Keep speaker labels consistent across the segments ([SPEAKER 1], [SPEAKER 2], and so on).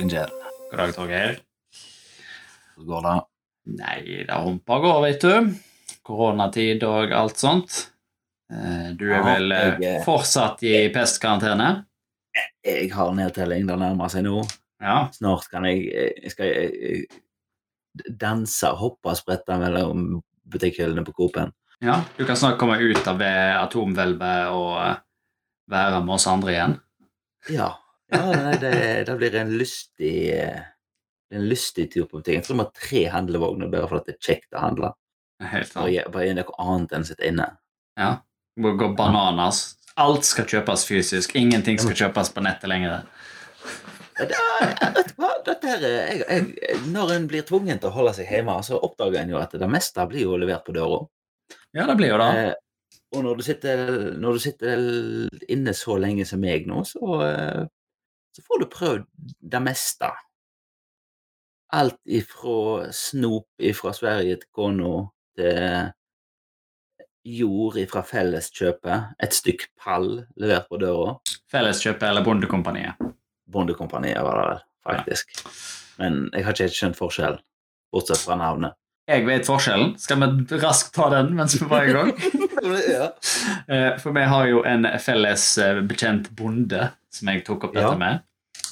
[SPEAKER 1] dagen, Kjell.
[SPEAKER 2] God dag, Torgeir.
[SPEAKER 1] Hvordan går det?
[SPEAKER 2] Nei, det humpa går, vet du. Koronatid og alt sånt. Eh, Du er vel ja,
[SPEAKER 1] jeg er-
[SPEAKER 2] fortsatt i pestkarantene?
[SPEAKER 1] Jeg har nedtelling. Det nærmer seg nå.
[SPEAKER 2] Ja.
[SPEAKER 1] Snart kan jeg, jeg skal jeg, danse og hoppe og sprette mellom butikkhyllene på Coop-en.
[SPEAKER 2] ja. Du kan snart komme ut av atomhvelvet og eh, være med oss andre igjen.
[SPEAKER 1] Ja. Ja nei, det, det blir en lystig eh, en lystig tur på butikken. Jeg tror vi har tre handlevogner bare for at det er kjekt å handle.
[SPEAKER 2] Helt sant.
[SPEAKER 1] bare gjør noe annet enn å sitte inne.
[SPEAKER 2] Ja. Må gå bananas. Alt skal kjøpes fysisk. Ingenting skal kjøpes på nettet lenger.
[SPEAKER 1] Er- er- jeg, når en blir tvungen til å holde seg hjemme, så oppdager en jo at det meste blir jo levert på døra.
[SPEAKER 2] Ja, det blir jo det.
[SPEAKER 1] Eh, og når du, sitter, når du sitter inne så lenge som meg nå, så, eh, så får du prøvd det meste. Alt ifra snop ifra Sverige til Kono til jord ifra Felleskjøpet, et stykk pall levert på døra.
[SPEAKER 2] Felleskjøpet eller Bondekompaniet.
[SPEAKER 1] Bondekompaniet var det vel, faktisk. Men jeg har ikke helt skjønt forskjellen, bortsett fra navnet.
[SPEAKER 2] Jeg vet forskjellen. Skal vi raskt ta den mens vi var i gang?
[SPEAKER 1] ja.
[SPEAKER 2] Eh, For vi har jo en felles eh, bekjent bonde som jeg tok opp dette
[SPEAKER 1] Ja.
[SPEAKER 2] med.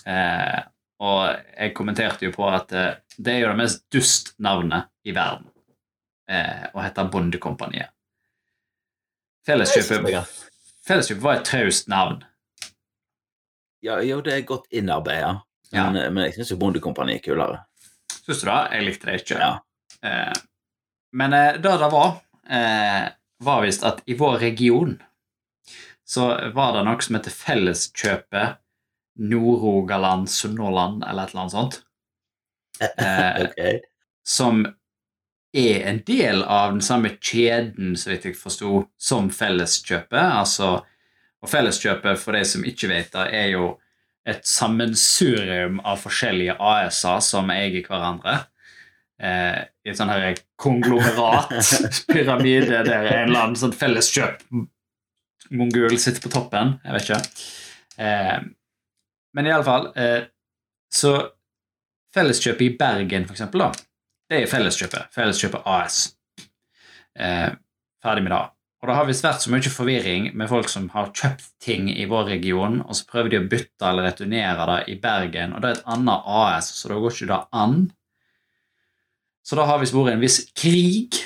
[SPEAKER 2] Eh, og jeg kommenterte jo på at det er jo det mest dust navnet i verden. Å hete Bondekompaniet. Felleskjøpet, Felleskjøpet var et traust navn.
[SPEAKER 1] Ja, jo, det er godt innarbeida, men, men jeg syns jo Bondekompaniet er kulere.
[SPEAKER 2] Syns du det? Jeg likte det ikke.
[SPEAKER 1] Ja.
[SPEAKER 2] Eh, men eh, det det var, eh, var visst at i vår region så var det noe som heter Felleskjøpet Nord-Rogaland, Sunnhordland eller et eller annet sånt. Eh, som er en del av den samme kjeden, så vidt jeg forsto, som Felleskjøpet. Altså, og Felleskjøpet, for de som ikke vet det, er jo et sammensurium av forskjellige AS-er som eier hverandre. Eh, I sånn her konglomerat, pyramide, der en eller annen sånn felleskjøp mongol sitter på toppen. Jeg vet ikke. Eh, men i alle fall eh, Så Felleskjøpet i Bergen, for eksempel, da, det er Felleskjøpet. Felleskjøpet AS. Eh, ferdig med det. Og det har visst vært så mye forvirring med folk som har kjøpt ting i vår region, og så prøver de å bytte eller returnere det i Bergen, og det er et annet AS, så da går ikke det an. Så da har vi vært en viss krig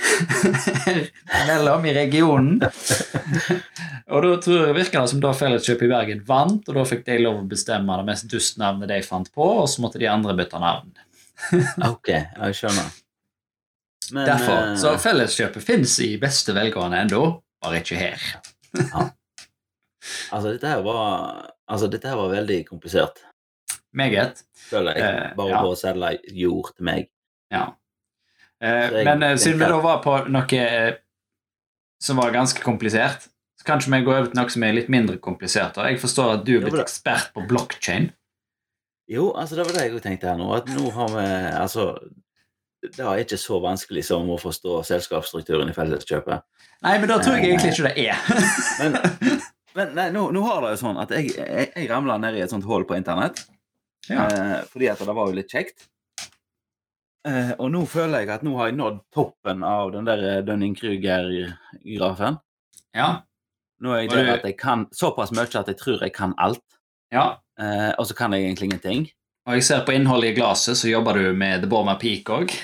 [SPEAKER 2] mellom i regionen. og da tror jeg virker det som da Felleskjøpet i Bergen vant, og da fikk de lov å bestemme det mest dustnavnet de fant på, og så måtte de andre bytte navn.
[SPEAKER 1] Ok, jeg skjønner. Men,
[SPEAKER 2] Derfor.
[SPEAKER 1] eh,
[SPEAKER 2] Så Felleskjøpet fins i beste velgående ennå, bare ikke her.
[SPEAKER 1] altså, dette her var Altså, dette her var veldig komplisert,
[SPEAKER 2] Meget.
[SPEAKER 1] føler jeg.
[SPEAKER 2] Eh,
[SPEAKER 1] Bare
[SPEAKER 2] ja.
[SPEAKER 1] på å selge jord til meg.
[SPEAKER 2] Ja. Eh, men eh, siden vi da var på noe eh, som var ganske komplisert, så kanskje vi går over til noe som er litt mindre komplisert. Jeg forstår at du er blitt ekspert på blokkjede.
[SPEAKER 1] Jo, altså, det var det jeg også tenkte her nå. At nå har vi Altså, det er ikke så vanskelig som å forstå selskapsstrukturen i Felleskjøpet.
[SPEAKER 2] Nei, men da tror jeg egentlig ikke det er.
[SPEAKER 1] Men, men nei, nå, nå har det jo sånn at jeg, jeg, jeg ramla ned i et sånt hull på internett.
[SPEAKER 2] ja.
[SPEAKER 1] Eh, fordi at det var jo litt kjekt. Eh, og nå føler jeg at nå har jeg nådd toppen av den der eh, Dunning-Kruger-grafen.
[SPEAKER 2] ja.
[SPEAKER 1] Nå er jeg der at jeg kan såpass mye at jeg tror jeg kan alt.
[SPEAKER 2] ja.
[SPEAKER 1] Eh, og så kan jeg egentlig ingenting.
[SPEAKER 2] Og jeg ser på innholdet i glasset, så jobber du med The Bormer Peak òg.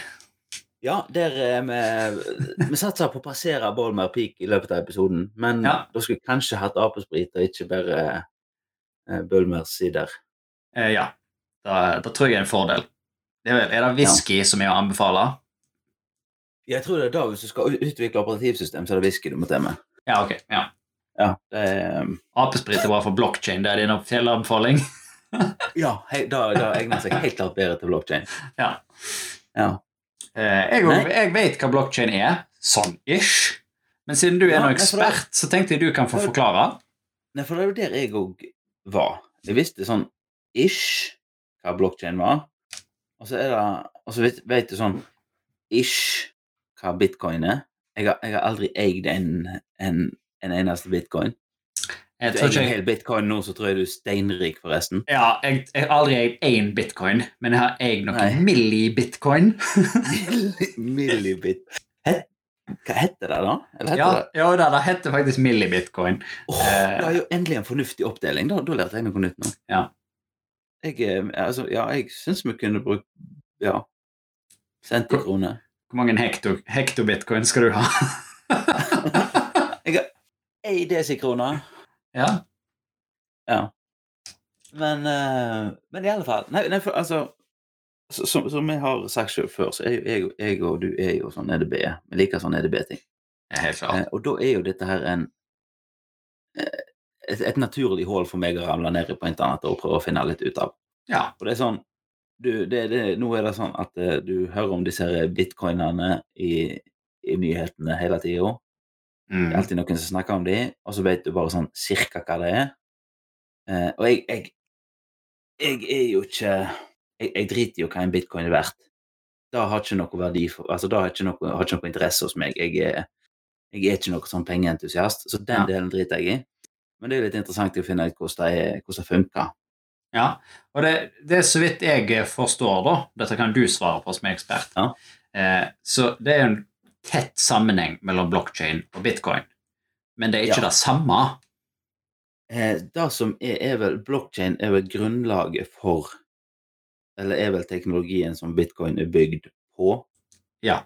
[SPEAKER 1] Ja, der eh, vi, vi satser på å passere Bormer Peak i løpet av episoden. Men
[SPEAKER 2] Ja.
[SPEAKER 1] da skulle vi kanskje hatt apesprit og ikke bare eh, Bulmers sider.
[SPEAKER 2] Eh, ja. Da, da tror jeg er en fordel. Det er, er det whisky som er å anbefale?
[SPEAKER 1] Jeg tror det er da hvis du skal utvikle operativsystem, så er det whisky du må til med.
[SPEAKER 2] Ja, ok. ja.
[SPEAKER 1] Ja, er, um,
[SPEAKER 2] Apesprit er bra for blockchain. Det er din offisielle anbefaling.
[SPEAKER 1] ja hei, da, da egner seg helt klart bedre til blockchain.
[SPEAKER 2] Ja.
[SPEAKER 1] Ja.
[SPEAKER 2] Eh, jeg, jeg vet hva blockchain er, sånn ish. Men siden du er
[SPEAKER 1] Ja,
[SPEAKER 2] noe
[SPEAKER 1] nei, det-
[SPEAKER 2] ekspert, så tenkte jeg du kan få forklare.
[SPEAKER 1] Nei, for det er jo der jeg òg var. Jeg visste sånn ish hva blockchain var. Og så er det Og så vet, vet du sånn ish hva bitcoin er. Jeg har, jeg har aldri eid en, en, en eneste bitcoin.
[SPEAKER 2] Jeg
[SPEAKER 1] Du
[SPEAKER 2] tror
[SPEAKER 1] eier
[SPEAKER 2] ikke
[SPEAKER 1] en hel bitcoin nå, så tror jeg du er steinrik, forresten.
[SPEAKER 2] ja, jeg, jeg har aldri eid én bitcoin, men jeg har eid noen millibitcoin.
[SPEAKER 1] Millibit. Het, hva heter det, da? Eller heter
[SPEAKER 2] Ja,
[SPEAKER 1] det?
[SPEAKER 2] Jo, da, det heter faktisk millibitcoin.
[SPEAKER 1] Åh,
[SPEAKER 2] eh,
[SPEAKER 1] det er jo endelig en fornuftig oppdeling. Da, da lærte jeg noe nytt nå.
[SPEAKER 2] Ja.
[SPEAKER 1] Jeg, eh, altså, ja, jeg syns vi kunne brukt ja, cent i krone.
[SPEAKER 2] Hvor mange hekto, hektobitcoin skal du ha?
[SPEAKER 1] Jeg har ei desikrone.
[SPEAKER 2] ja.
[SPEAKER 1] Ja. Men, uh, men i alle fall Nei, nei for, altså Som, som jeg har sagt selv før, så er jo jeg, jeg og du er jo sånn EDB. Vi liker sånn EDB-ting. Eh, og da er jo dette her en eh, et, et naturlig hull for meg å ramle ned i på internettet og prøve å finne litt ut av.
[SPEAKER 2] Ja.
[SPEAKER 1] Og det er sånn du, det, det, Nå er det sånn at uh, du hører om disse bitcoinene i, i nyhetene hele tida. Det er
[SPEAKER 2] Mm.
[SPEAKER 1] alltid noen som snakker om de, og så vet du bare sånn cirka hva det er. Uh, og jeg, jeg Jeg er jo ikke jeg, jeg driter jo hva en bitcoin er verdt. Det har ikke noe verdi for Altså, det har ikke noe, har ikke noe interesse hos meg. Jeg er, jeg er ikke noe sånn pengeentusiast, så den
[SPEAKER 2] Ja.
[SPEAKER 1] delen driter jeg i. Men det er jo litt interessant å finne ut hvordan det, er- hvordan det funker.
[SPEAKER 2] Ja, og det, det er så vidt jeg forstår, da, dette kan du svare på som er ekspert,
[SPEAKER 1] Ja.
[SPEAKER 2] eh, så det er en tett sammenheng mellom blockchain og bitcoin. Men det er ikke
[SPEAKER 1] Ja.
[SPEAKER 2] det samme.
[SPEAKER 1] Eh, det som er, er vel Blockchain er vel grunnlaget for Eller er vel teknologien som bitcoin er bygd på.
[SPEAKER 2] Ja.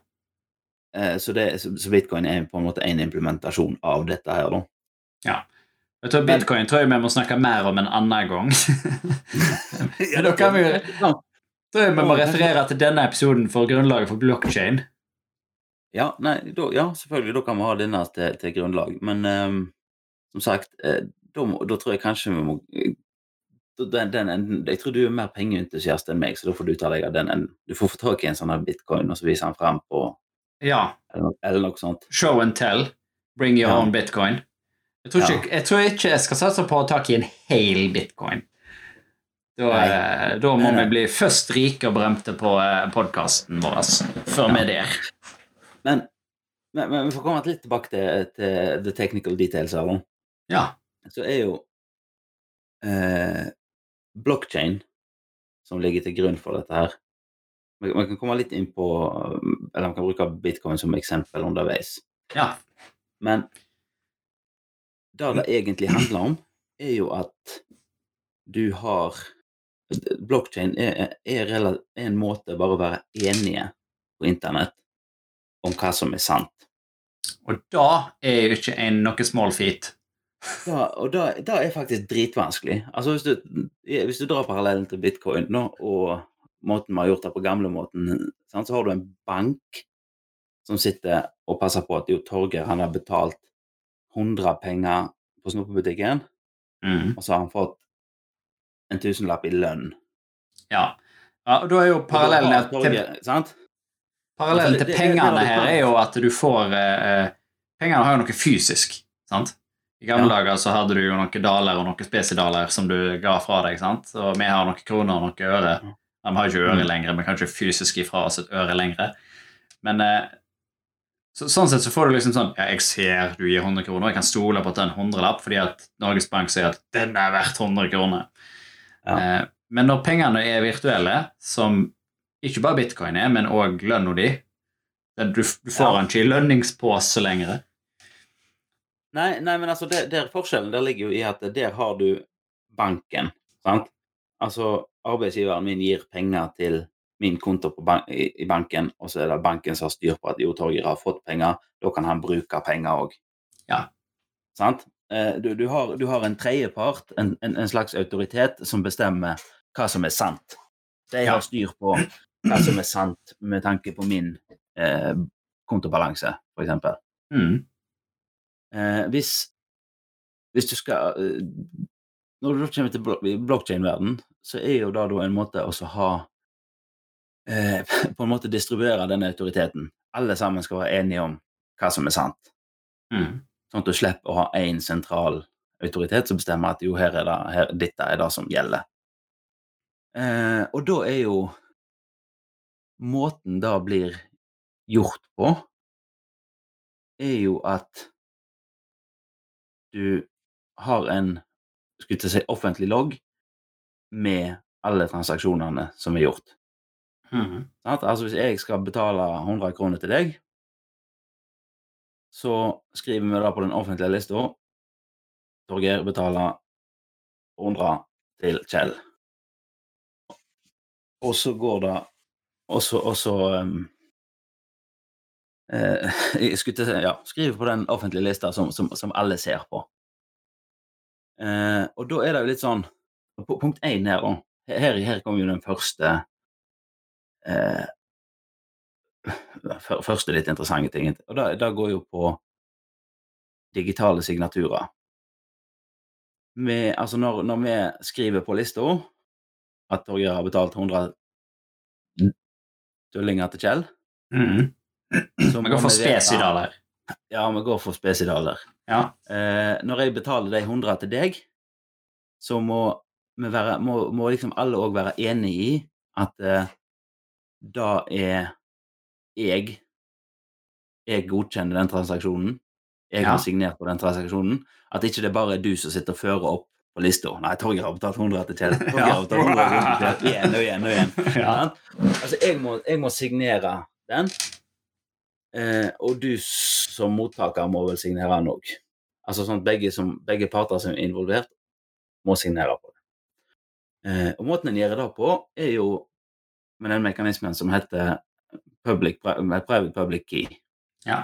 [SPEAKER 1] Eh, så, det, så, så bitcoin er på en måte en implementasjon av dette her, da.
[SPEAKER 2] Jeg tror Bitcoin tror jeg vi må snakke mer om en annen gang. ja, da kan vi
[SPEAKER 1] jo
[SPEAKER 2] tror jeg vi må referere til denne episoden for grunnlaget for blockchain.
[SPEAKER 1] Ja, nei, da, ja, selvfølgelig. Da kan vi ha denne til, til grunnlag. Men um, som sagt, eh, da, må, da tror jeg kanskje vi må eh, den, den enden, Jeg tror du er mer pengeentusiast enn meg, så da får du ta deg av den enden. Du får få tak i en sånn bitcoin, og så viser han frem på
[SPEAKER 2] Ja.
[SPEAKER 1] eller, eller noe sånt.
[SPEAKER 2] Show and tell. Bring your
[SPEAKER 1] Ja.
[SPEAKER 2] own bitcoin. Jeg tror, ikke, jeg tror ikke jeg skal satse på å ta tak i en hel bitcoin. Da, eh, da må vi bli først rike og berømte på podkasten vår før vi er der.
[SPEAKER 1] Men, men, men vi får komme litt tilbake til, til the technical details av den.
[SPEAKER 2] Ja.
[SPEAKER 1] Så er jo eh, blockchain som ligger til grunn for dette her. Man kan komme litt inn på Eller vi kan bruke bitcoin som eksempel underveis.
[SPEAKER 2] ja.
[SPEAKER 1] Men det det egentlig handler om, er jo at du har Blockchain er, er, er en måte bare å være enige på internett om hva som er sant.
[SPEAKER 2] Og da er jo ikke en noe small feat.
[SPEAKER 1] Da, og da er faktisk dritvanskelig. Altså hvis du, hvis du drar parallellen til bitcoin nå, og måten vi har gjort det på gamlemåten, så har du en bank som sitter og passer på at jo Torgeir han har betalt 100 penger på snopebutikken,
[SPEAKER 2] Mm.
[SPEAKER 1] og så har han fått en tusenlapp i lønn.
[SPEAKER 2] Ja. ja. Og da er jo parallellen til,
[SPEAKER 1] sant?
[SPEAKER 2] parallellen
[SPEAKER 1] Altså,
[SPEAKER 2] til
[SPEAKER 1] det- det- det
[SPEAKER 2] pengene
[SPEAKER 1] det
[SPEAKER 2] her er jo at du får eh, Pengene har jo noe fysisk. sant? I gamle
[SPEAKER 1] Ja.
[SPEAKER 2] dager så hadde du jo noen daler og noen spesidaler som du ga fra deg. sant? Og vi har noen kroner og noen øre.
[SPEAKER 1] Ja.
[SPEAKER 2] De har ikke øre
[SPEAKER 1] Mm.
[SPEAKER 2] lenger, vi kan ikke fysisk ifra fra oss et øre lenger. Men eh, så, sånn sett så får du liksom sånn Ja, jeg ser du gir 100 kroner, jeg kan stole på at det er en hundrelapp fordi at Norges Bank sier at den er verdt 100 kroner.
[SPEAKER 1] Ja.
[SPEAKER 2] Eh, men når pengene er virtuelle, som ikke bare bitcoin er, men òg lønna di du, du får
[SPEAKER 1] Ja.
[SPEAKER 2] ikke i lønningspose lenger.
[SPEAKER 1] Nei, nei, men altså, der, der forskjellen der ligger jo i at der har du banken, sant? Altså, arbeidsgiveren min gir penger til min konto på ban i, i banken, og så er det banken som har styr på at jo, Torgeir har fått penger, da kan han bruke penger òg.
[SPEAKER 2] Ja.
[SPEAKER 1] Sant? Eh, Du, du, har, du har en tredjepart, en, en, en slags autoritet, som bestemmer hva som er sant. De har styr på hva som er sant med tanke på min eh, kontobalanse, eksempel.
[SPEAKER 2] Mm.
[SPEAKER 1] Eh, hvis, hvis du skal eh, Når du kommer til blo- i blockchain-verden, så er jo det da en måte å ha På en måte distribuere denne autoriteten. Alle sammen skal være enige om hva som er sant.
[SPEAKER 2] Mm.
[SPEAKER 1] Sånn at du slipper å ha én sentral autoritet som bestemmer at jo, her er det, her, dette er det som gjelder. Eh, og da er jo Måten det blir gjort på, er jo at du har en skulle si, offentlig logg med alle transaksjonene som er gjort. Sant? Altså hvis jeg skal betale 100 kroner til deg, så skriver vi da på den offentlige lista Torgeir betaler 100 til Kjell. Og så går det Og så, og så um, eh, Jeg skulle til Ja, skriver på den offentlige lista som, som, som alle ser på. Eh, og da er det jo litt sånn Punkt én her, da. Her, her kommer jo den første eh, Første litt interessante ting. Og det, det går jo på digitale signaturer. Vi, altså når, når vi skriver på lista at Torgeir har betalt 100 døllinger til Kjell så
[SPEAKER 2] Vi går for spesidaler.
[SPEAKER 1] Ja, vi går for spesidaler.
[SPEAKER 2] Ja.
[SPEAKER 1] Eh, når jeg betaler de 100 til deg, så må, være, må, må liksom alle òg være enig i at eh, da er jeg Jeg godkjenner den transaksjonen. Jeg
[SPEAKER 2] Ja.
[SPEAKER 1] har signert på den transaksjonen. At ikke det bare er du som sitter og fører opp på lista. Nei, Torgeir har betalt 100 til Kjell. Torgeir har betalt 100 til Kjell. Igjen og igjen og igjen.
[SPEAKER 2] Ja.
[SPEAKER 1] Altså, jeg må, jeg må signere den, eh, og du som mottaker må vel signere den òg. Altså sånn at begge, som, begge parter som er involvert, må signere på det. Eh, og måten en gjør det på, er jo med den mekanismen som heter public, private public key.
[SPEAKER 2] Ja.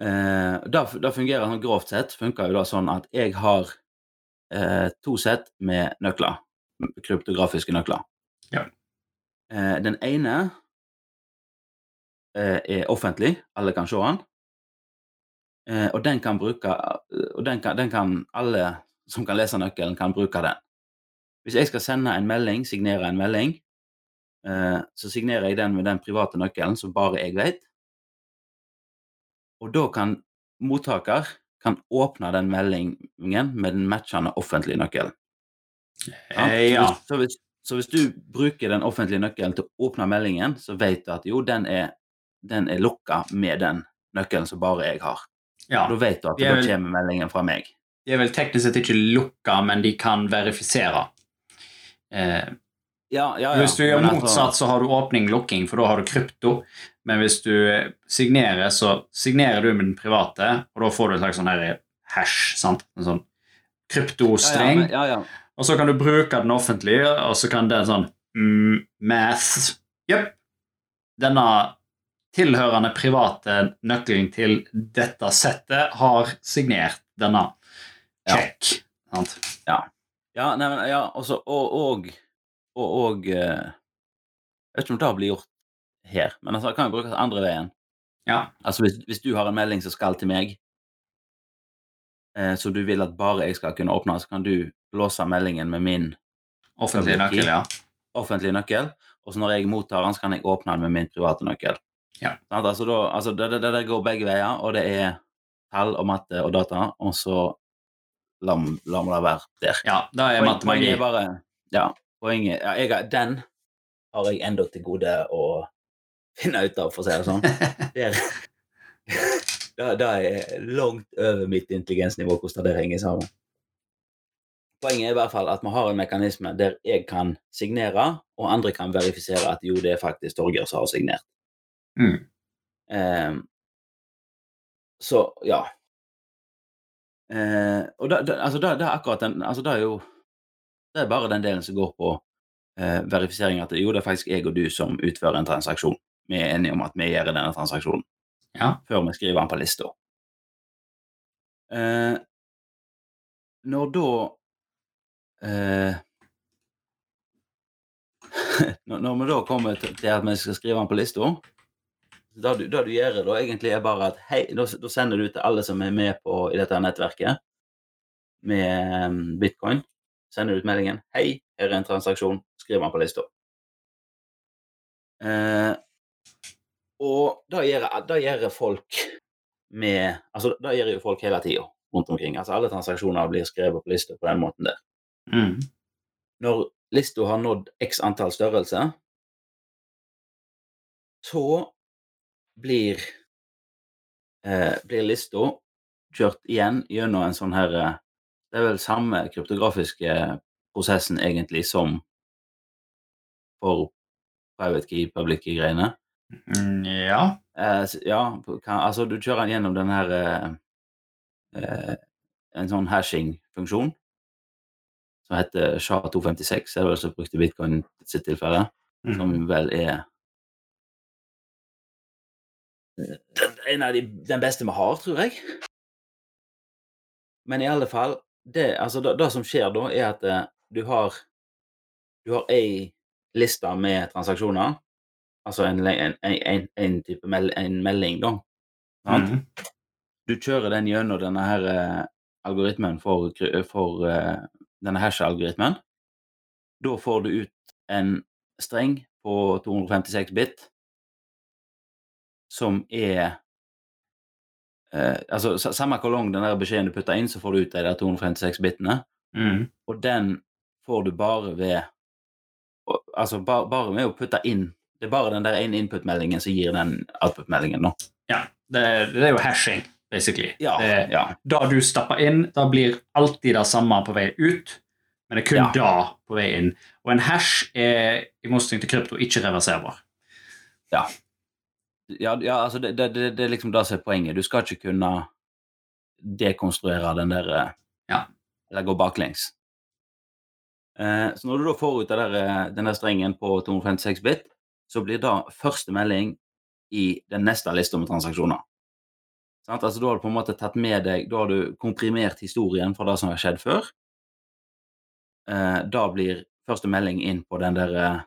[SPEAKER 1] Eh, da, da fungerer sånn grovt sett funker jo da sånn at jeg har eh, to sett med nøkler. Kryptografiske nøkler.
[SPEAKER 2] Ja.
[SPEAKER 1] Eh, den ene eh, er offentlig, alle kan se den. Eh, og den kan bruke Og den kan, den kan alle som kan lese nøkkelen, kan bruke den. Hvis jeg skal sende en melding, signere en melding, så signerer jeg den med den private nøkkelen som bare jeg vet. Og da kan mottaker kan åpne den meldingen med den matchende offentlige nøkkelen.
[SPEAKER 2] Eh, ja.
[SPEAKER 1] Så, hvis, så, hvis, du bruker den offentlige nøkkelen til å åpne meldingen, så vet du at jo, den er, den er lukka med den nøkkelen som bare jeg har.
[SPEAKER 2] ja.
[SPEAKER 1] Da vet du at da kommer meldingen fra meg.
[SPEAKER 2] De er vel teknisk sett ikke lukka, men de kan verifisere. Eh,
[SPEAKER 1] Ja, ja, ja.
[SPEAKER 2] Hvis du gjør motsatt, så har du åpning-lukking, for da har du krypto. Men hvis du signerer, så signerer du med den private, og da får du en slags sånn her hash. sant? En sånn
[SPEAKER 1] ja, ja,
[SPEAKER 2] kryptostreng.
[SPEAKER 1] ja, ja.
[SPEAKER 2] Og så kan du bruke den offentlige, og så kan den sånn mm, Math. Jepp. Denne tilhørende private nøkkelen til dette settet har signert denne
[SPEAKER 1] Ja.
[SPEAKER 2] check. Sant?
[SPEAKER 1] Ja, nei, men, ja også, og, og, og, og eh, Jeg vet ikke om det blir gjort her, men altså, det kan jo brukes andre veien.
[SPEAKER 2] Ja.
[SPEAKER 1] Altså hvis, hvis du har en melding som skal til meg, eh, så du vil at bare jeg skal kunne åpne, så kan du låse meldingen med min
[SPEAKER 2] Offentlig nøkkel, ja.
[SPEAKER 1] Offentlig nøkkel, og så når jeg mottar den, så kan jeg åpne den med min private nøkkel.
[SPEAKER 2] Ja.
[SPEAKER 1] Altså, da, altså det, det, det går begge veier, og det er tall og matte og data, og så la meg det være der.
[SPEAKER 2] Ja, da er
[SPEAKER 1] Poeng-
[SPEAKER 2] matte magi.
[SPEAKER 1] Poenget er bare Ja, poenget ja, jeg, Den har jeg enda til gode å finne ut av, for å si det sånn. Det er, det er langt over mitt intelligensnivå hvordan det henger sammen. Poenget er i hvert fall at vi har en mekanisme der jeg kan signere, og andre kan verifisere at jo, det er faktisk Torgeir som har signert.
[SPEAKER 2] Mm.
[SPEAKER 1] Ehm, så ja. Eh, og da, da, altså da, er akkurat den altså det er jo Det er bare den delen som går på eh, verifisering at jo, det er faktisk jeg og du som utfører en transaksjon. Vi er enige om at vi gjør denne transaksjonen
[SPEAKER 2] Ja.
[SPEAKER 1] før vi skriver den på lista. Eh, når da eh, når, vi da kommer til, at vi skal skrive den på lista det du, det du gjør da egentlig er bare at hei, da, da sender du til alle som er med på i dette nettverket med um, bitcoin, sender ut meldingen hei, her er en transaksjon, skriver han på lista. Eh, og det gjør, det gjør folk med Altså, det gjør jo folk hele tida rundt omkring. Altså, alle transaksjoner blir skrevet på lista på den måten der.
[SPEAKER 2] Mm.
[SPEAKER 1] Når lista har nådd x antall størrelse, så blir, eh, blir lista kjørt igjen gjennom en sånn her eh, Det er vel samme kryptografiske prosessen egentlig som for private key, public key-greiene.
[SPEAKER 2] Mm, ja.
[SPEAKER 1] Eh, ja, kan, altså du kjører den gjennom den her eh, eh, En sånn hashing-funksjon som heter SHA-256, er det vel som brukte bitcoin i sitt tilfelle,
[SPEAKER 2] Mm.
[SPEAKER 1] som vel er den, en av de, den beste vi har, tror jeg. Men i alle fall, det, altså, det, det som skjer da, er at eh, du har du har ei liste med transaksjoner, altså en, en, en, en type mel, en melding, da.
[SPEAKER 2] Mm.
[SPEAKER 1] Du kjører den gjennom denne her eh, algoritmen for, for eh, denne hash-algoritmen. Da får du ut en streng på 256 bit som er eh, Altså samme hvor lang den der beskjeden du putter inn, så får du ut de der 256 bitene.
[SPEAKER 2] Mm.
[SPEAKER 1] Og den får du bare ved Altså ba, bare med å putte inn Det er bare den der ene input-meldingen som gir den output-meldingen, da.
[SPEAKER 2] Ja, det, det er jo hashing, basically.
[SPEAKER 1] Ja,
[SPEAKER 2] det,
[SPEAKER 1] ja.
[SPEAKER 2] Da du stapper inn, da blir alltid det samme på vei ut, men det er kun
[SPEAKER 1] Ja.
[SPEAKER 2] da på vei inn. Og en hash er, i motsetning til krypto, ikke reverserbar.
[SPEAKER 1] Ja, ja altså det, det, det, det er liksom det som er poenget. Du skal ikke kunne dekonstruere den der eh,
[SPEAKER 2] Ja.
[SPEAKER 1] Eller gå baklengs. Eh, så når du da får ut der, eh, den der strengen på 256 bit, så blir det første melding i den neste lista med transaksjoner. Sant? Altså, da har du på en måte tatt med deg Da har du komprimert historien fra det som har skjedd før. Eh, da blir første melding inn på den der eh,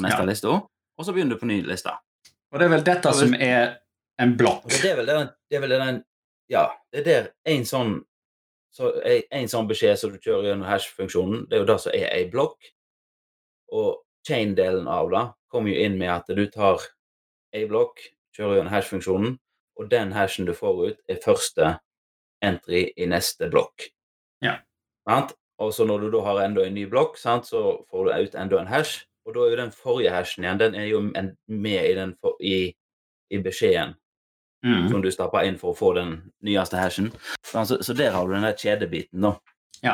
[SPEAKER 1] neste
[SPEAKER 2] Ja.
[SPEAKER 1] lista, og så begynner du på ny liste.
[SPEAKER 2] Og det er vel dette som er en blokk.
[SPEAKER 1] Det er vel den, det er vel den Ja, det er der en sånn så en, sånn beskjed som du kjører gjennom hash-funksjonen, det er jo det som er ei blokk. Og chain-delen av det kommer jo inn med at du tar ei blokk, kjører gjennom hash-funksjonen, og den hashen du får ut, er første entry i neste blokk.
[SPEAKER 2] Ja.
[SPEAKER 1] Sant? Og så når du da har enda en ny blokk, sant, så får du ut enda en hash, og da er jo den forrige hashen igjen, den er jo med i, den for, i, i beskjeden
[SPEAKER 2] Mm.
[SPEAKER 1] som du stapper inn for å få den nyeste hashen. Så, altså, så der har du den der kjedebiten, da.
[SPEAKER 2] Ja.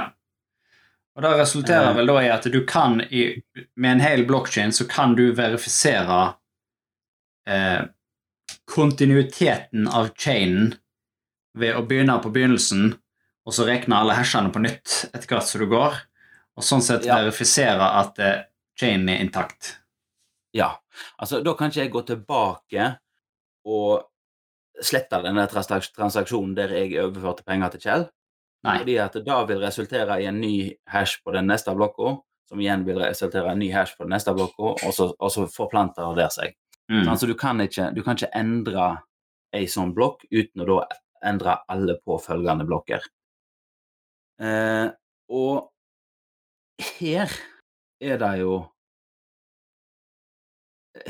[SPEAKER 2] Og det resulterer
[SPEAKER 1] Eh.
[SPEAKER 2] vel da i at du kan i, Med en hel blokkjede så kan du verifisere eh, kontinuiteten av chainen ved å begynne på begynnelsen, og så regne alle hashene på nytt etter hvert som du går, og sånn sett
[SPEAKER 1] Ja.
[SPEAKER 2] verifisere at eh, chainen er intakt.
[SPEAKER 1] Ja. Altså, da kan ikke jeg gå tilbake og slette denne der transaksjonen der jeg overførte penger til Kjell.
[SPEAKER 2] Nei.
[SPEAKER 1] Fordi at det da vil resultere i en ny hash på den neste blokka, som igjen vil resultere i en ny hash på den neste blokka, og så, og så forplanter det seg.
[SPEAKER 2] Mm.
[SPEAKER 1] Altså, du, kan ikke, du kan ikke endre ei sånn blokk uten å da endre alle påfølgende blokker. Eh, og her er det jo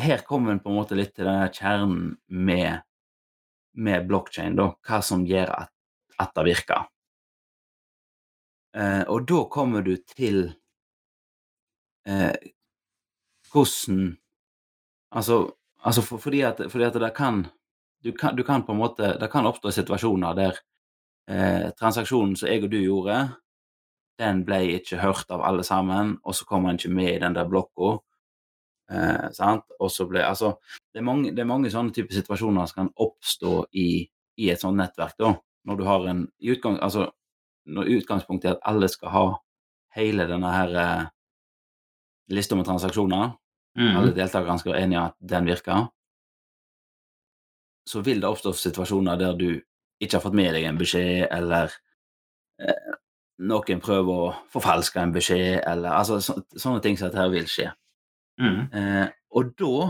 [SPEAKER 1] Her kommer en på en måte litt til denne kjernen med, med blokkjede, da. Hva som gjør at, at det virker. Eh, og da kommer du til eh, hvordan Altså, altså for, fordi, at, fordi at det kan du, kan du kan på en måte Det kan oppstå situasjoner der eh, transaksjonen som jeg og du gjorde, den ble ikke hørt av alle sammen, og så kom han ikke med i den der blokka. Eh, sant? Og så ble Altså, det er, mange, det er mange sånne typer situasjoner som kan oppstå i, i et sånt nettverk, da. Når du har en i utgang, Altså, når utgangspunktet er at alle skal ha hele denne her eh, lista med transaksjoner,
[SPEAKER 2] Mm.
[SPEAKER 1] alle deltakerne skal være enige at den virker, så vil det oppstå situasjoner der du ikke har fått med deg en beskjed, eller eh, noen prøver å forfalske en beskjed, eller altså så, sånne ting som dette vil skje.
[SPEAKER 2] Mm.
[SPEAKER 1] Eh, og da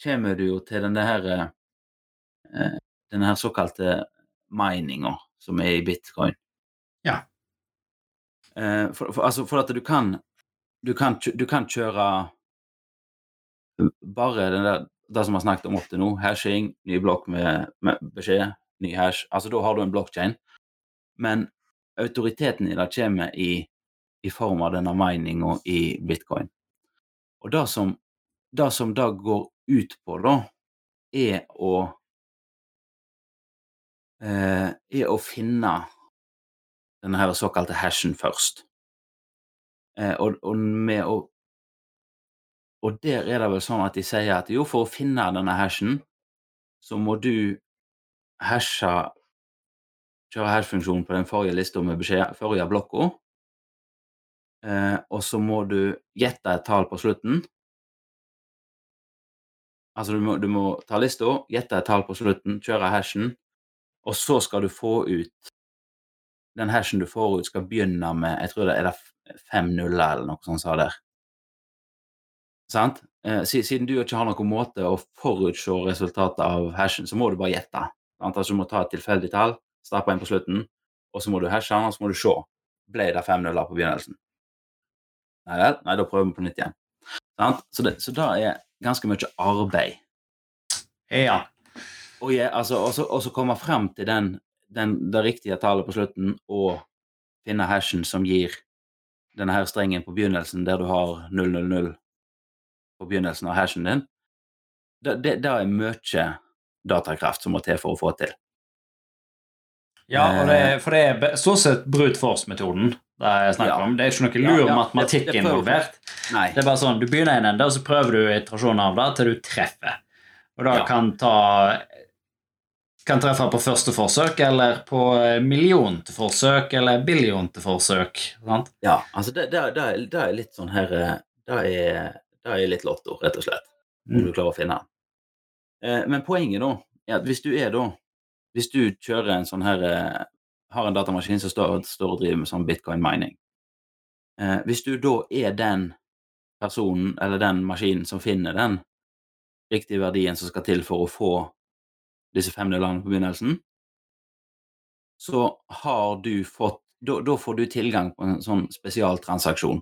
[SPEAKER 1] kommer du jo til denne her eh, denne her såkalte mininga som er i bitcoin.
[SPEAKER 2] Ja.
[SPEAKER 1] Eh, for, for, altså for at du kan du kan, du kan kjøre bare den der, det som vi har snakket om opp til nå, hashing, ny blokk med, med beskjed, ny hash, altså da har du en blockchain. Men autoriteten i det kommer i, i form av denne mininga i bitcoin. Og det som det som det går ut på, da, er å eh, er å finne denne her såkalte hashen først. Eh, og, og, med å, og der er det vel sånn at de sier at jo, for å finne denne hashen, så må du hashe Kjøre hash-funksjonen på den forrige lista med beskjed, forrige blokka. Eh, og så må du gjette et tall på slutten. Altså du må, du må ta lista, gjette et tall på slutten, kjøre hashen, og så skal du få ut Den hashen du får ut, skal begynne med Jeg tror det er det fem nuller eller noe sånt sa der. Sant? Eh, siden du ikke har noen måte å forutse resultatet av hashen, så må du bare gjette. Altså du må ta et tilfeldig tall, stappe inn på slutten, og så må du hashe den, og så må du se. Ble det fem nuller på begynnelsen? Nei vel? Nei, da prøver vi på nytt igjen. Så det, så det er ganske mye arbeid.
[SPEAKER 2] Ja.
[SPEAKER 1] Og ja, altså, så komme frem til den, den, det riktige tallet på slutten og finne hashen som gir denne her strengen på begynnelsen, der du har 000 på begynnelsen av hashen din, det, det, det er mye datakraft som må til for å få til.
[SPEAKER 2] Ja, det, er, for det er stort sett brute force-metoden det er snakk om. Det er ikke noe lur ja, ja, matematikk det, det involvert. Nei. Det er bare sånn, Du begynner i en ende, og så prøver du iterasjoner av det til du treffer. Og da ja. kan ta kan treffe på første forsøk, eller på millionte forsøk, eller billionte forsøk. Sant?
[SPEAKER 1] Ja, altså det, det, det, det, er litt sånn her eh, Det er, det er litt lotto, rett og slett, om mm. du klarer å finne den. Eh, men poenget da er at hvis du er da Hvis du kjører en sånn her eh, Har en datamaskin som står, står og driver med sånn bitcoin mining eh, Hvis du da er den personen eller den maskinen som finner den riktige verdien som skal til for å få disse fem nullene på begynnelsen, så har du fått da, får du tilgang på en sånn spesialtransaksjon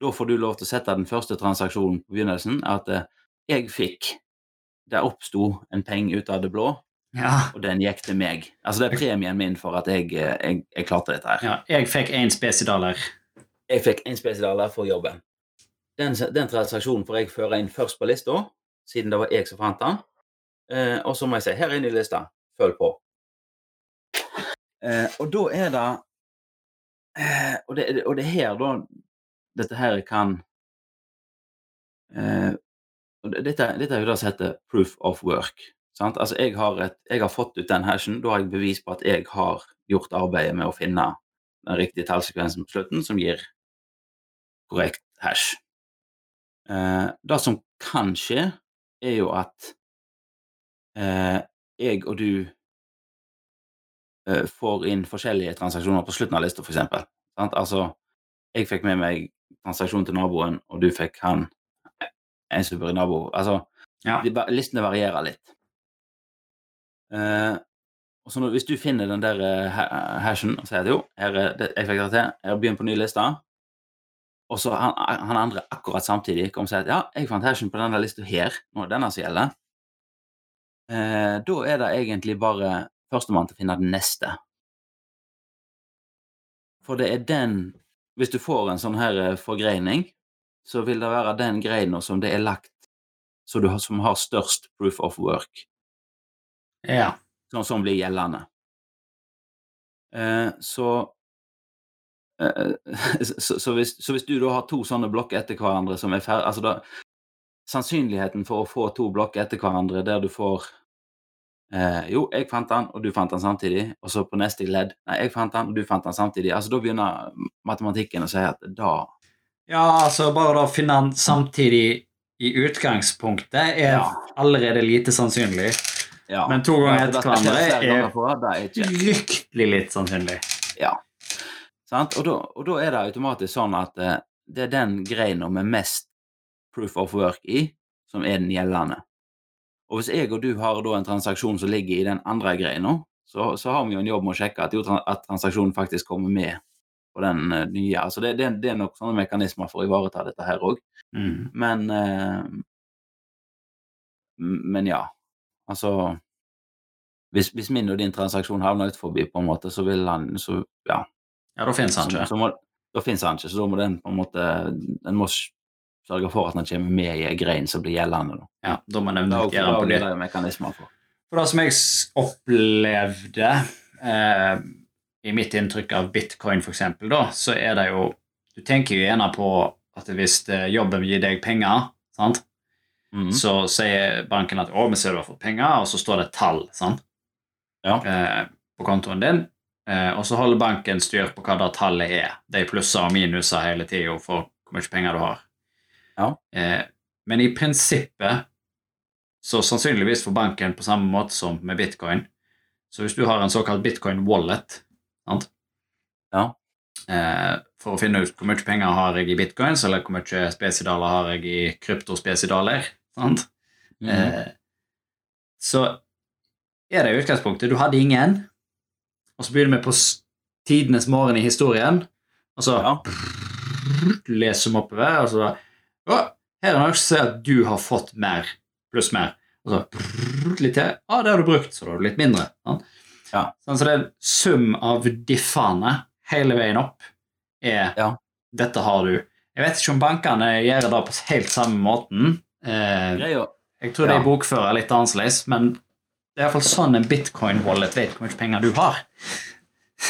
[SPEAKER 1] da får du lov til å sette den første transaksjonen på begynnelsen. At eh, jeg fikk Det oppsto en penge ut av det blå, ja. og den gikk til meg. Altså det er premien min for at jeg, eh, jeg, jeg klarte dette her.
[SPEAKER 2] Ja, jeg fikk én spesidaler.
[SPEAKER 1] Jeg fikk én spesidaler for jobben. Den, den, transaksjonen får jeg føre inn først på lista, siden det var jeg som fant den. Eh, og så må jeg si her inne i lista, følg på. Eh, og da er det eh, og det, og det er her da dette her kan eh, dette, dette, er jo det som heter proof of work. Sant? Altså jeg har, et, jeg har, fått ut den hashen, da har jeg bevis på at jeg har gjort arbeidet med å finne den riktige tallsekvensen på slutten, som gir korrekt hash. Eh, det som kan skje, er jo at eh, jeg og du eh, får inn forskjellige transaksjoner på slutten av lista, f.eks. Altså, jeg fikk med meg transaksjonen til naboen, og du fikk han en i nabo. Altså, ja. listene varierer litt. Uh, og så når, Hvis du finner den der uh, hashen og sier at jo, her er det, jeg fikk det til, har begynt på ny liste, og så han, han, andre akkurat samtidig kommer og sier at ja, jeg fant hashen på denne lista her, nå er denne som gjelder, eh, da er det egentlig bare førstemann til å finne den neste. For det er den hvis du får en sånn her eh, forgreining, så vil det være den greina som det er lagt som, har, som har størst proof of work.
[SPEAKER 2] Ja.
[SPEAKER 1] Sånn som blir gjeldende. Eh, så, eh, så, så, hvis, så, hvis, du da har to sånne blokker etter hverandre som er ferdig altså da, Sannsynligheten for å få to blokker etter hverandre der du får Eh, jo, jeg fant den, og du fant den samtidig. Og så på neste ledd Nei, jeg fant den, og du fant den samtidig. Altså Da begynner matematikken å si at da
[SPEAKER 2] Ja, altså bare å finne den samtidig i utgangspunktet er ja. allerede lite sannsynlig. Ja. Men to ganger etter hverandre er fryktelig litt sannsynlig.
[SPEAKER 1] Ja. Sant? Og da, og da er det automatisk sånn at uh, det er den greina med mest proof of work i, som er den gjeldende. Og hvis jeg og du har da en transaksjon som ligger i den andre greina, så, så, har vi jo en jobb med å sjekke at, jo, at transaksjonen faktisk kommer med på den uh, nye. Altså det, det, det, er nok sånne mekanismer for å ivareta dette her òg. Mm. Men uh, Men ja. Altså hvis, hvis, min og din transaksjon havner utenfor, på en måte, så vil han så, Ja.
[SPEAKER 2] Ja, da finnes han ikke.
[SPEAKER 1] Så, så må, da finnes han ikke, så da må den på en måte Den må sørge for at den kommer med i en grein som blir gjeldende. Da.
[SPEAKER 2] Ja, da må den gjøre på
[SPEAKER 1] det. Mekanismer for.
[SPEAKER 2] for det som jeg opplevde eh, i mitt inntrykk av bitcoin, for eksempel, da, så er det jo Du tenker jo gjerne på at hvis eh, jobben gir deg penger, sant?
[SPEAKER 1] Mhm.
[SPEAKER 2] så sier banken at 'å, vi ser du har fått penger', og så står det et tall sant?
[SPEAKER 1] Ja.
[SPEAKER 2] eh, på kontoen din. Eh, og så holder banken styr på hva det tallet er. De plusser og minuser hele tida for hvor mye penger du har.
[SPEAKER 1] Ja.
[SPEAKER 2] Eh, men i prinsippet så sannsynligvis for banken på samme måte som med bitcoin. Så hvis du har en såkalt bitcoin wallet sant?
[SPEAKER 1] Ja.
[SPEAKER 2] Eh, for å finne ut hvor mye penger har jeg i bitcoins, eller hvor mye spesidaler har jeg i kryptospesidaler, sant?
[SPEAKER 1] Mhm.
[SPEAKER 2] Eh, så er det i utgangspunktet Du hadde ingen, og så begynner vi på tidenes morgen i historien, og så
[SPEAKER 1] Ja.
[SPEAKER 2] leser vi oppover, og så Å, her er noe som sier at du har fått mer, pluss mer. Og så litt til. Å, det har du brukt, så da har du litt mindre. Sant?
[SPEAKER 1] Ja.
[SPEAKER 2] Sånn, så det er en sum av diffene hele veien opp er
[SPEAKER 1] Ja.
[SPEAKER 2] Dette har du. Jeg vet ikke om bankene gjør det på helt samme måten. Eh, jeg tror de bokfører litt annerledes, men det er iallfall sånn en bitcoin-wallet vet hvor mye penger du har.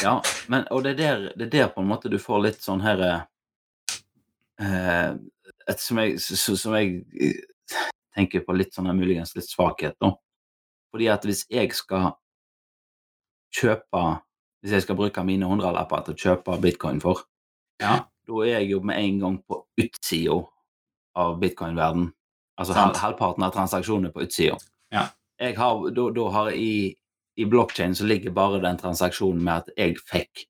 [SPEAKER 1] Ja, men, og det er, der, det er der på en måte du får litt sånn her eh, et, som, jeg, som jeg eh, tenker på litt sånn her muligens litt svakhet, da. Fordi at hvis jeg skal kjøpe Hvis jeg skal bruke mine hundrelapper til å kjøpe bitcoin for,
[SPEAKER 2] Ja,
[SPEAKER 1] da er jeg jo med en gang på utsida av bitcoin-verden. Altså hal,
[SPEAKER 2] Sant.
[SPEAKER 1] halvparten av transaksjonene på utsida.
[SPEAKER 2] Ja.
[SPEAKER 1] Da, har jeg i, i blokkjeden så ligger bare den transaksjonen med at jeg fikk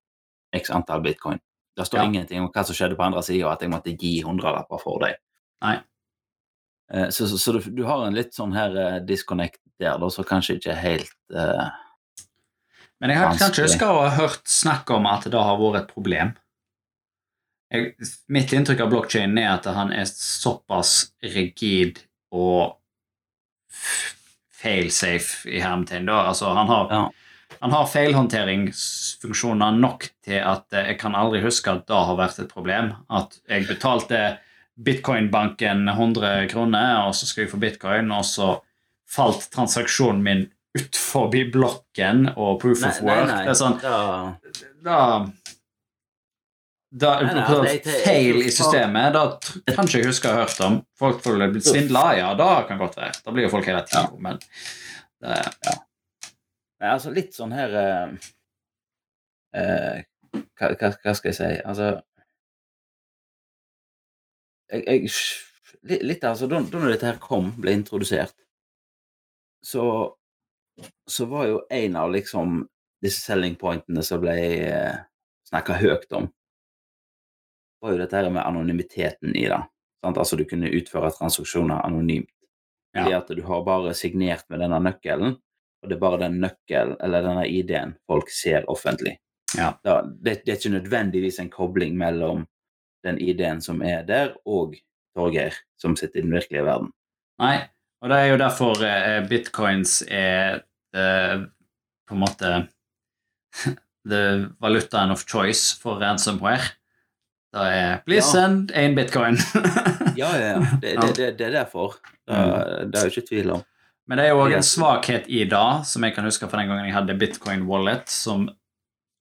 [SPEAKER 1] x antall bitcoin. Det står
[SPEAKER 2] Ja.
[SPEAKER 1] ingenting om hva som skjedde på andre sida, at jeg måtte gi hundrelapper for dem.
[SPEAKER 2] Nei.
[SPEAKER 1] Eh, Så, så, så du, du har en litt sånn her uh, disconnect der, da, som kanskje ikke helt uh,
[SPEAKER 2] Men jeg har kanskje huska å ha hørt snakk om at det har vært et problem. Jeg, mitt inntrykk av blokkjeden er at han er såpass rigid og failsafe i hermetegn. Altså, han har,
[SPEAKER 1] Ja.
[SPEAKER 2] han har feilhåndteringsfunksjoner nok til at eh, jeg kan aldri huske at det har vært et problem. At jeg betalte bitcoin-banken 100 kroner, og så skal jeg få bitcoin, og så falt transaksjonen min ut forbi blokken og proof
[SPEAKER 1] Nei,
[SPEAKER 2] of
[SPEAKER 1] nei,
[SPEAKER 2] work.
[SPEAKER 1] nei.
[SPEAKER 2] Det er sånn
[SPEAKER 1] Da,
[SPEAKER 2] Da da,
[SPEAKER 1] Nei, nei,
[SPEAKER 2] på
[SPEAKER 1] jeg- jeg-
[SPEAKER 2] feil i systemet, da kan ikke jeg huske å ha hørt om. Folk får blitt svindla, ja, da kan godt være. Da blir jo folk hele tida, men det,
[SPEAKER 1] Nei, altså litt sånn her eh, eh, hva, hva, hva skal jeg si? Altså jeg, jeg, litt, litt altså, da, dette her kom, ble introdusert, så, så var jo en av liksom disse selling pointene som ble eh, snakka høyt om, var jo dette her med anonymiteten i det. Sant? Altså du kunne utføre transaksjoner anonymt.
[SPEAKER 2] Ja.
[SPEAKER 1] Fordi at du har bare signert med denne nøkkelen, og det er bare den nøkkelen, eller denne ID-en, folk ser offentlig.
[SPEAKER 2] Ja.
[SPEAKER 1] Da, det, det er ikke nødvendigvis en kobling mellom den ID-en som er der, og Torgeir, som sitter i den virkelige verden.
[SPEAKER 2] Nei, og det er jo derfor eh, bitcoins er eh, på en måte the valutaen of choice for ransomware. Det er please
[SPEAKER 1] Ja.
[SPEAKER 2] send én bitcoin.
[SPEAKER 1] Ja, ja, ja. Det, det, det, det er derfor. Det, det er jo ikke tvil om.
[SPEAKER 2] Men det er jo òg en svakhet i det, som jeg kan huske fra den gangen jeg hadde bitcoin wallet, som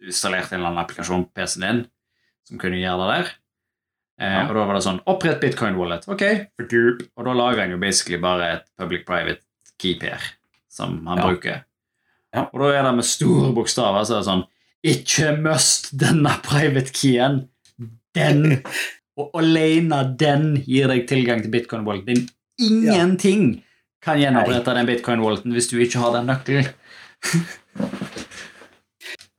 [SPEAKER 2] installerte en eller annen applikasjon på PC-en din som kunne gjøre det der. Eh. Og da var det sånn Opprett bitcoin wallet. Ok. Og da lager en jo basically bare et public-private key pair som han bruker.
[SPEAKER 1] Ja.
[SPEAKER 2] Og da er det med store bokstaver så er det sånn Ikke must denne private keyen. Den og alene den gir deg tilgang til bitcoin wallet din. Ingenting kan gjenopprette den bitcoin walleten hvis du ikke har den nøkkelen.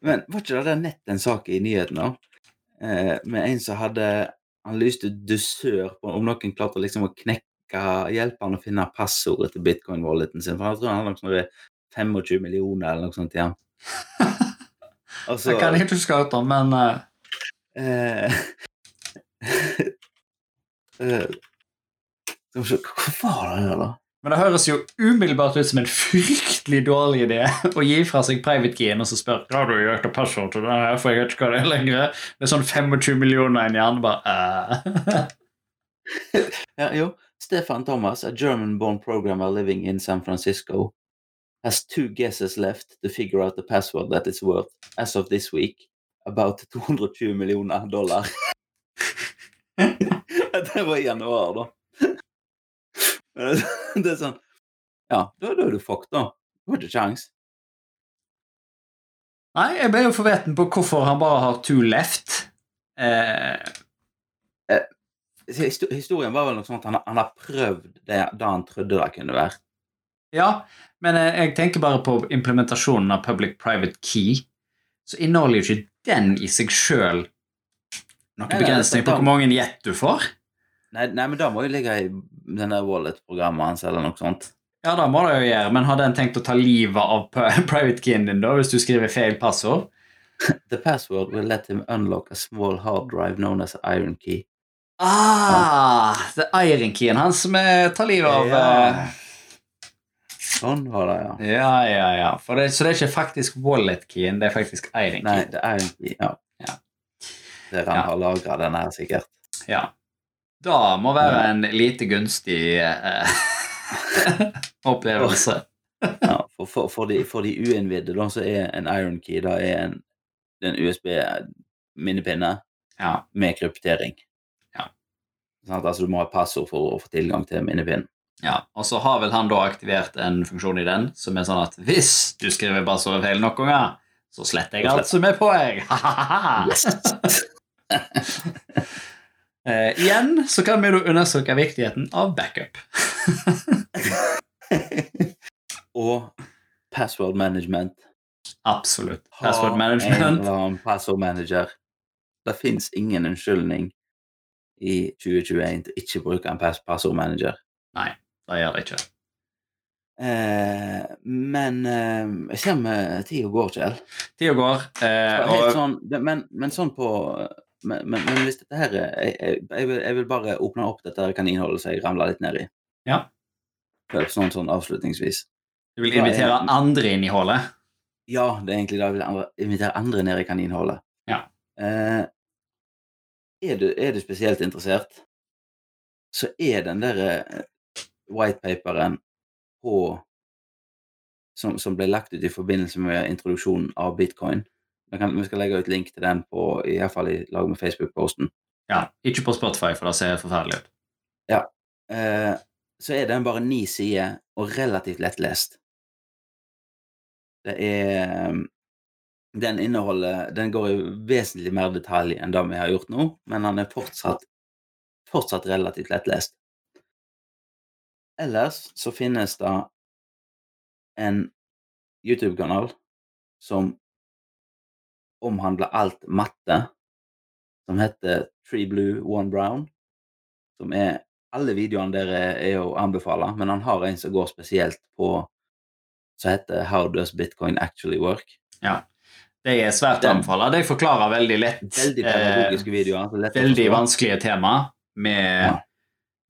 [SPEAKER 1] Men var ikke det nett en sak i nyhetene eh, med en som hadde Han lyste dusør på om noen klarte liksom å knekke Hjelpe han å finne passordet til bitcoin-walleten sin. For jeg tror han hadde noe sånn 25 millioner eller noe sånt igjen. Altså,
[SPEAKER 2] jeg kan ikke huske ut om, men eh,
[SPEAKER 1] eh, Skal vi se, Hva var det der, da?
[SPEAKER 2] Men det høres jo umiddelbart ut som en fryktelig dårlig idé å gi fra seg private keyen og så hva har du gjort passord til den her, for jeg vet ikke hva det er lenger. Det er sånn 25 millioner i en hjerne, bare eh.
[SPEAKER 1] Ja, jo. Stefan Thomas, a German-born programmer living in San Francisco, has two guesses left to figure out the password that is worth, as of this week, about 220 millioner dollar. det var i januar, da. Det er sånn Ja, da, da er du fucked, da. Du har ikke kjangs.
[SPEAKER 2] Nei, jeg ble jo forveten på hvorfor han bare har two left. Eh,
[SPEAKER 1] Eh, Historien var vel noe sånt at han, han har prøvd det da han trodde det kunne være.
[SPEAKER 2] ja, men eh, jeg tenker bare på implementasjonen av public-private key. Så inneholder jo ikke den i seg sjøl noen
[SPEAKER 1] nei,
[SPEAKER 2] begrensning på hvor mange gjett du får.
[SPEAKER 1] Nei, nei, men da må jo ligge i den der wallet-programmet hans eller noe sånt.
[SPEAKER 2] Ja, det må det jo gjøre, men hadde den tenkt å ta livet av private keyen din da, hvis du skriver feil passord?
[SPEAKER 1] The password will let him unlock a small hard drive known as iron key.
[SPEAKER 2] Ah, det er iron-keyen hans som eh, tar livet av
[SPEAKER 1] Ja.
[SPEAKER 2] eh,
[SPEAKER 1] Sånn var det, ja.
[SPEAKER 2] Ja, ja, ja. Det, så det er ikke faktisk wallet-keyen, det er faktisk
[SPEAKER 1] iron
[SPEAKER 2] key.
[SPEAKER 1] Nei, det er iron key, ja. Der han
[SPEAKER 2] Ja.
[SPEAKER 1] har lagra den her, sikkert.
[SPEAKER 2] Ja. Da må være en lite gunstig eh, opplevelse.
[SPEAKER 1] Ja, for, for, for, de, for de uinnvidde, da, så er en iron key da er en, en USB-minnepinne
[SPEAKER 2] Ja.
[SPEAKER 1] med kryptering.
[SPEAKER 2] Ja.
[SPEAKER 1] Sånn at, altså, du må ha passord for å få tilgang til minnepinnen.
[SPEAKER 2] ja. Og så har vel han da aktivert en funksjon i den som er sånn at hvis du skriver passordet feil nok ganger, så sletter jeg alt som er på deg. Eh, igjen så kan vi undersøke viktigheten av backup.
[SPEAKER 1] Og password management.
[SPEAKER 2] Absolutt.
[SPEAKER 1] Ha
[SPEAKER 2] Password
[SPEAKER 1] En eller annen password manager. Det fins ingen unnskyldning i 2021 til ikke å bruke en password manager.
[SPEAKER 2] Nei, det gjør det ikke.
[SPEAKER 1] Eh, men eh, jeg ser med tida går, Kjell.
[SPEAKER 2] Tida går, eh, og
[SPEAKER 1] sånn, men, men sånn på men, men, men hvis dette her er- jeg, jeg, jeg, vil, jeg vil bare åpne opp dette her kaninhullet som jeg ramla litt ned i.
[SPEAKER 2] Ja.
[SPEAKER 1] Sånn, sånn avslutningsvis.
[SPEAKER 2] du vil invitere andre inn i hullet.
[SPEAKER 1] Ja, det er egentlig da jeg vil andre, invitere andre ned i kaninhullet.
[SPEAKER 2] Ja.
[SPEAKER 1] Eh, er, du, er du spesielt interessert, så er den der eh, whitepaperen på som, som ble lagt ut i forbindelse med introduksjonen av bitcoin. Vi, kan, vi skal legge ut link til den på, i hvert fall i lag med Facebook-posten.
[SPEAKER 2] Ja, Ikke på Spotify, for det ser forferdelig ut.
[SPEAKER 1] Eh, så er den bare ni sider og relativt lettlest. Det er Den inneholder Den går i vesentlig mer detalj enn det vi har gjort nå, men den er fortsatt, fortsatt relativt lettlest. Ellers så finnes det en YouTube-kanal som omhandler alt matte, som heter Three Blue, One Brown. Som er Alle videoene der er, å anbefale, men han har en som går spesielt på som heter How Does Bitcoin Actually Work? Ja.
[SPEAKER 2] Det er svært å anbefale. De forklarer veldig lett
[SPEAKER 1] Veldig
[SPEAKER 2] eh,
[SPEAKER 1] pedagogiske videoer. lett
[SPEAKER 2] veldig vanskelige tema med
[SPEAKER 1] Ja.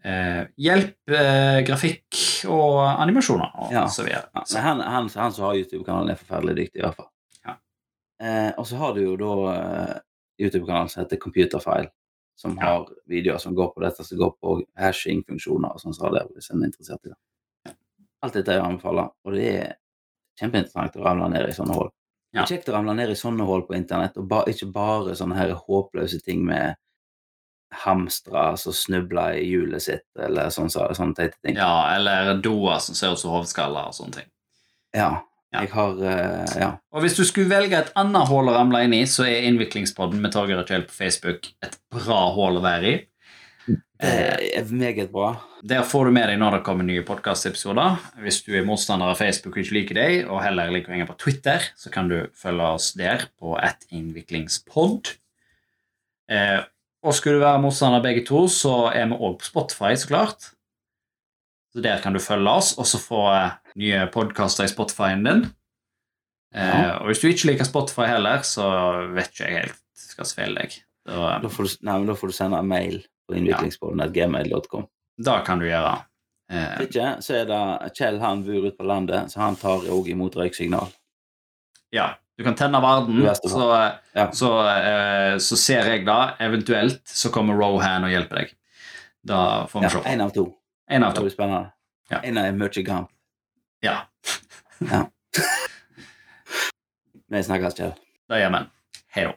[SPEAKER 2] eh, hjelp, eh, grafikk og animasjoner og
[SPEAKER 1] Ja.
[SPEAKER 2] så videre.
[SPEAKER 1] Men han, han, han som har YouTube-kanalen, er forferdelig dyktig, i hvert fall. Eh, og så har du jo da eh, YouTube-kanalen som heter Computerfile, som
[SPEAKER 2] Ja.
[SPEAKER 1] har videoer som går på dette, som går på hashing-funksjoner og sånn, så det, hvis en er interessert i det. Alt dette er å anbefale, og det er kjempeinteressant å ramle ned i sånne hull.
[SPEAKER 2] Ja.
[SPEAKER 1] Kjekt å ramle ned i sånne hull på internett, og ba, ikke bare sånne her håpløse ting med hamstere som snubler i hjulet sitt, eller sånne, sånne teite ting.
[SPEAKER 2] Ja, eller doer som ser ut som hodeskaller og sånne ting.
[SPEAKER 1] Ja.
[SPEAKER 2] Ja.
[SPEAKER 1] Jeg har uh, Ja.
[SPEAKER 2] Og hvis du skulle velge et annet hull å ramle inn i, så er Innviklingspodden med Torgeir og Kjell på Facebook et bra hull å være i.
[SPEAKER 1] Det er meget bra.
[SPEAKER 2] Der får du med deg når det kommer nye podkastepisoder. Hvis du er motstander av Facebook og ikke liker deg, og heller liker å henge på Twitter, så kan du følge oss der på et innviklingspod. Eh, og skulle du være motstander begge to, så er vi òg på Spotify, så klart. Så der kan du følge oss, og så få eh, nye podkaster i Spotify-en din. Eh,
[SPEAKER 1] Ja.
[SPEAKER 2] og hvis du ikke liker Spotify heller, så vet ikke jeg helt som feiler deg. Da,
[SPEAKER 1] Da får du, nei, da får du sende en mail på innviklingspodden.gmail.com.
[SPEAKER 2] da kan du gjøre. Eh,
[SPEAKER 1] Hvis ikke, så er det Kjell han bor ute på landet, så han tar òg imot røyksignal.
[SPEAKER 2] Ja, du kan tenne verden, så,
[SPEAKER 1] Ja.
[SPEAKER 2] så, eh, så ser jeg da. Eventuelt så kommer Rohan og hjelper deg. Da får vi
[SPEAKER 1] Ja,
[SPEAKER 2] se.
[SPEAKER 1] Én av to.
[SPEAKER 2] En av
[SPEAKER 1] Det blir spennende.
[SPEAKER 2] Ja.
[SPEAKER 1] En er mye kamp.
[SPEAKER 2] Ja, ja.
[SPEAKER 1] Vi snakkes, Kjell.
[SPEAKER 2] det gjør vi. Hei da.